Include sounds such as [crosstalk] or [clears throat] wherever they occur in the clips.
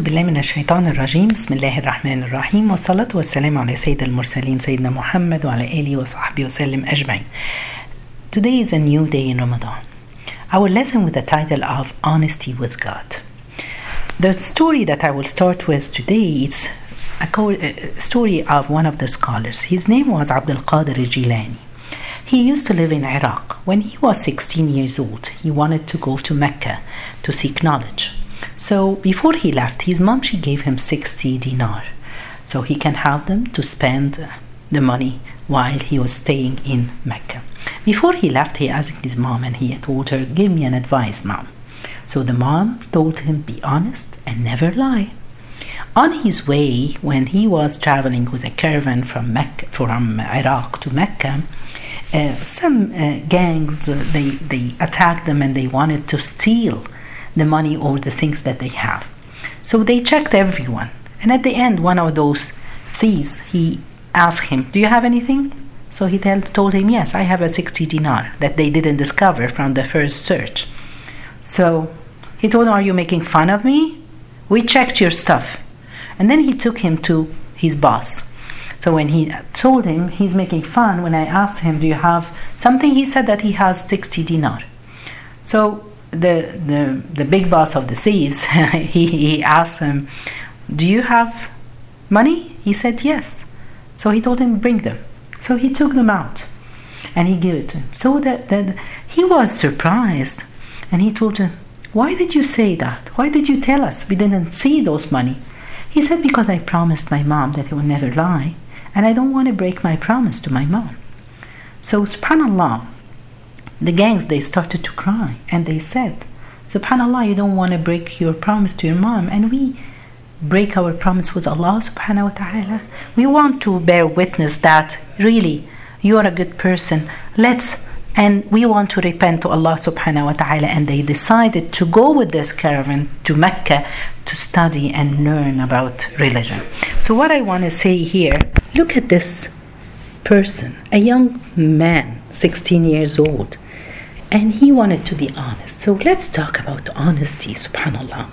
أعوذ بالله من الشيطان الرجيم بسم الله الرحمن الرحيم والصلاة والسلام على سيد المرسلين سيدنا محمد وعلى آله وصحبه وسلم أجمعين Today is a new day in Ramadan. Our lesson with the title of Honesty with God. The story that I will start with today is a, co- a story of one of the scholars. His name was Abdul Qadir Jilani. He used to live in Iraq. When he was 16 years old, he wanted to go to Mecca to seek knowledge. So before he left, his mom she gave him 60 dinar, so he can have them to spend the money while he was staying in Mecca. Before he left, he asked his mom and he told her, "Give me an advice, mom." So the mom told him, "Be honest and never lie." On his way, when he was traveling with a caravan from Mecca, from Iraq to Mecca, uh, some uh, gangs uh, they they attacked them and they wanted to steal the money or the things that they have. So they checked everyone, and at the end, one of those thieves he asked him, "Do you have anything?" So he tell, told him, "Yes, I have a sixty dinar that they didn't discover from the first search." So he told him, "Are you making fun of me? We checked your stuff," and then he took him to his boss. So when he told him he's making fun, when I asked him, "Do you have something?" he said that he has sixty dinar. So the the the big boss of the thieves [laughs] he, he asked him, "Do you have money?" He said, "Yes." So he told him, "Bring them." So he took them out, and he gave it to him. So that, that he was surprised, and he told him, "Why did you say that? Why did you tell us we didn't see those money?" He said, "Because I promised my mom that he would never lie, and I don't want to break my promise to my mom." So, Subhanallah, the gangs they started to cry and they said subhanallah you don't want to break your promise to your mom. And we break our promise with allah subhanahu wa ta'ala. We want to bear witness that really you are a good person. Let's and we want to repent to allah subhanahu wa ta'ala. And they decided to go with this caravan to mecca to study and learn about religion. So what i want to say here look at this person a young man 16 years old and he wanted to be honest. So let's talk about honesty, subhanAllah.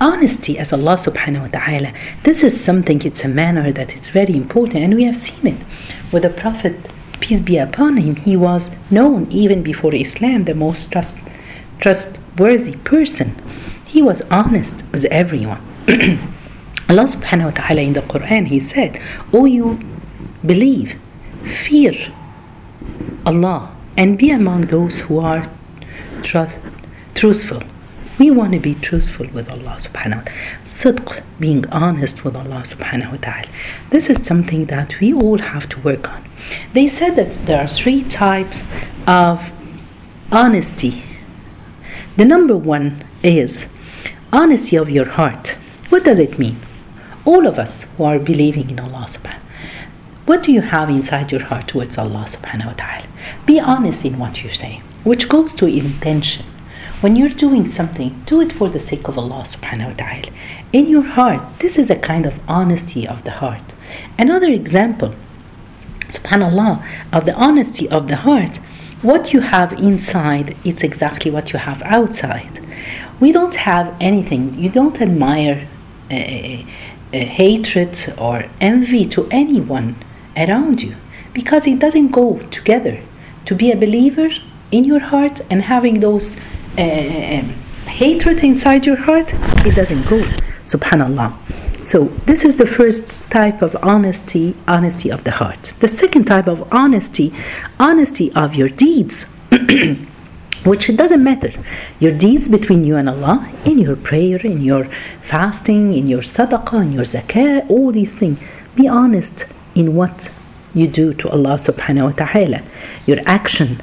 Honesty as Allah subhanahu wa ta'ala, this is something, it's a manner that is very important, and we have seen it with the Prophet, peace be upon him. He was known even before Islam, the most trust, trustworthy person. He was honest with everyone. [clears throat] Allah subhanahu wa ta'ala in the Quran, He said, O you believe, fear Allah and be among those who are truth, truthful. We want to be truthful with Allah subhanahu wa ta'ala. Sidq, being honest with Allah subhanahu wa ta'ala. This is something that we all have to work on. They said that there are three types of honesty. The number one is honesty of your heart. What does it mean? All of us who are believing in Allah subhanahu what do you have inside your heart towards Allah subhanahu wa ta'ala? Be honest in what you say, which goes to intention. When you're doing something, do it for the sake of Allah subhanahu wa ta'ala. In your heart, this is a kind of honesty of the heart. Another example, subhanallah, of the honesty of the heart, what you have inside, it's exactly what you have outside. We don't have anything, you don't admire uh, uh, hatred or envy to anyone around you because it doesn't go together. To be a believer in your heart and having those uh, hatred inside your heart, it doesn't go. Subhanallah. So this is the first type of honesty, honesty of the heart. The second type of honesty, honesty of your deeds. [clears throat] which it doesn't matter. Your deeds between you and Allah, in your prayer, in your fasting, in your sadaqah, in your zakah, all these things. Be honest in what you do to Allah subhanahu wa ta'ala. Your action.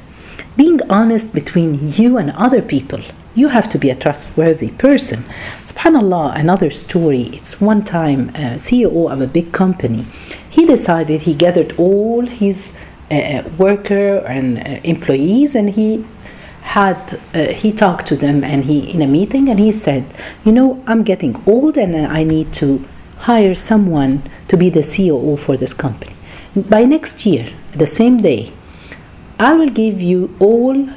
Being honest between you and other people. You have to be a trustworthy person. Subhanallah, another story. It's one time a CEO of a big company. He decided he gathered all his uh, worker and uh, employees and he had uh, he talked to them and he in a meeting and he said you know i'm getting old and i need to hire someone to be the ceo for this company by next year the same day i will give you all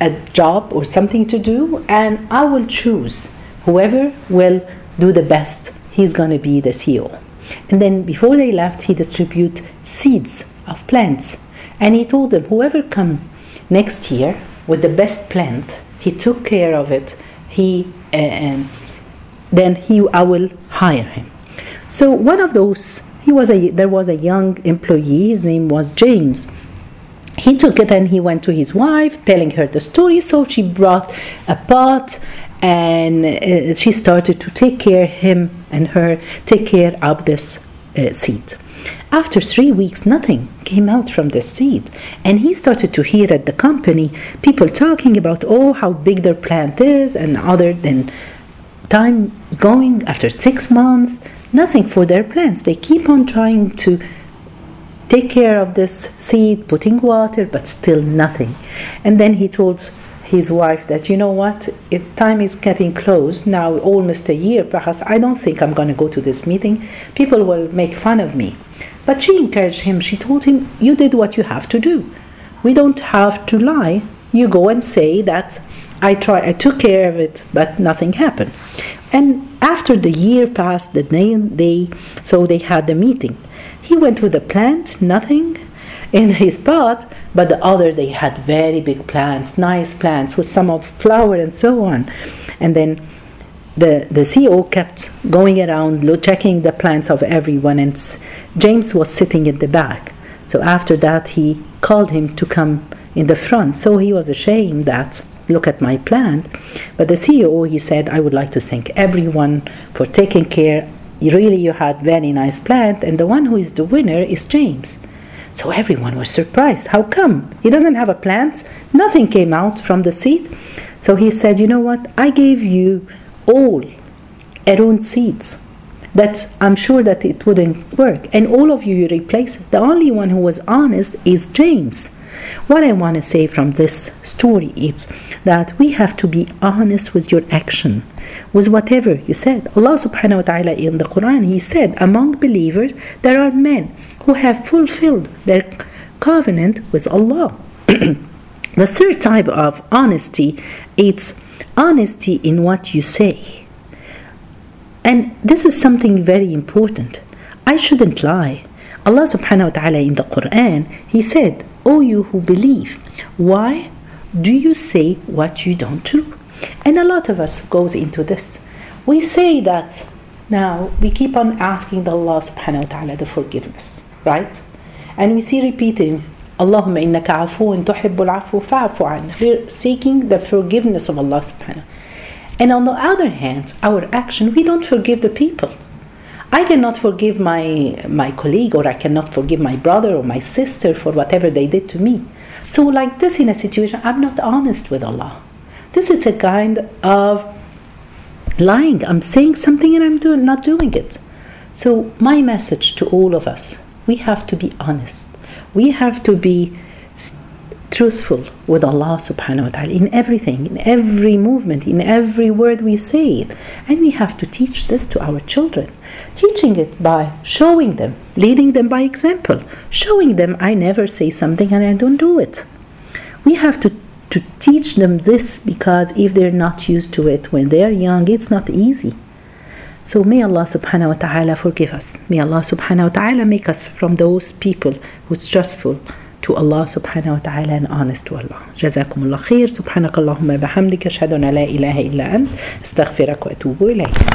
a job or something to do and i will choose whoever will do the best he's going to be the CEO. And then before they left, he distribute seeds of plants. And he told them, whoever come next year with the best plant, he took care of it. He uh, then he I will hire him. So one of those he was a there was a young employee. His name was James. He took it and he went to his wife, telling her the story. So she brought a pot and uh, she started to take care him and her take care of this uh, seed. After three weeks, nothing came out from the seed, and he started to hear at the company people talking about oh how big their plant is, and other than time going after six months, nothing for their plants. They keep on trying to take care of this seed, putting water, but still nothing. And then he told his wife that you know what? Time is getting close now almost a year perhaps i don't think i'm going to go to this meeting. People will make fun of me. But she encouraged him. She told him you did what you have to do. We don't have to lie. You go and say that i try i took care of it but nothing happened and after the year passed the day, they so they had the meeting he went with a plant nothing in [laughs] his pot, but the other they had very big plants, nice plants with some of flower and so on. And then the, the CEO kept going around checking the plants of everyone, and James was sitting in the back. So after that, he called him to come in the front. So he was ashamed that look at my plant. But the CEO he said, I would like to thank everyone for taking care. Really, you had very nice plant, and the one who is the winner is James. So everyone was surprised. How come? He doesn't have a plant. Nothing came out from the seed. So he said, You know what? I gave you all Aaron seeds. That I'm sure that it wouldn't work. And all of you you replace. The only one who was honest is James. What I want to say from this story is that we have to be honest with your action, with whatever you said. Allah subhanahu wa ta'ala in the Quran, He said, among believers there are men who have fulfilled their covenant with Allah. [clears throat] the third type of honesty it's honesty in what you say. And this is something very important. I shouldn't lie. Allah subhanahu wa ta'ala in the Quran, He said, O you who believe, why do you say what you don't do? And a lot of us goes into this. We say that now we keep on asking the Allah subhanahu wa ta'ala the forgiveness right? And we see repeating, Allahumma innaka afuun tuhibbul afu fa'afu an. We're seeking the forgiveness of Allah subhanahu. And on the other hand, our action, we don't forgive the people. I cannot forgive my my colleague or I cannot forgive my brother or my sister for whatever they did to me. So like this in a situation, I'm not honest with Allah. This is a kind of lying. I'm saying something and I'm not doing it. So my message to all of us we have to be honest. We have to be truthful with Allah subhanahu wa ta'ala in everything, in every movement, in every word we say. And we have to teach this to our children. Teaching it by showing them, leading them by example, showing them I never say something and I don't do it. We have to, to teach them this because if they're not used to it when they're young, it's not easy. So may Allah subhanahu wa ta'ala forgive us. May Allah subhanahu wa ta'ala make us from those people who's trustful to Allah subhanahu wa ta'ala and honest to Allah. جزاكم الله خير. سبحانك اللهم بحمدك أشهد أن لا إله إلا أنت. أستغفرك وأتوب إليك.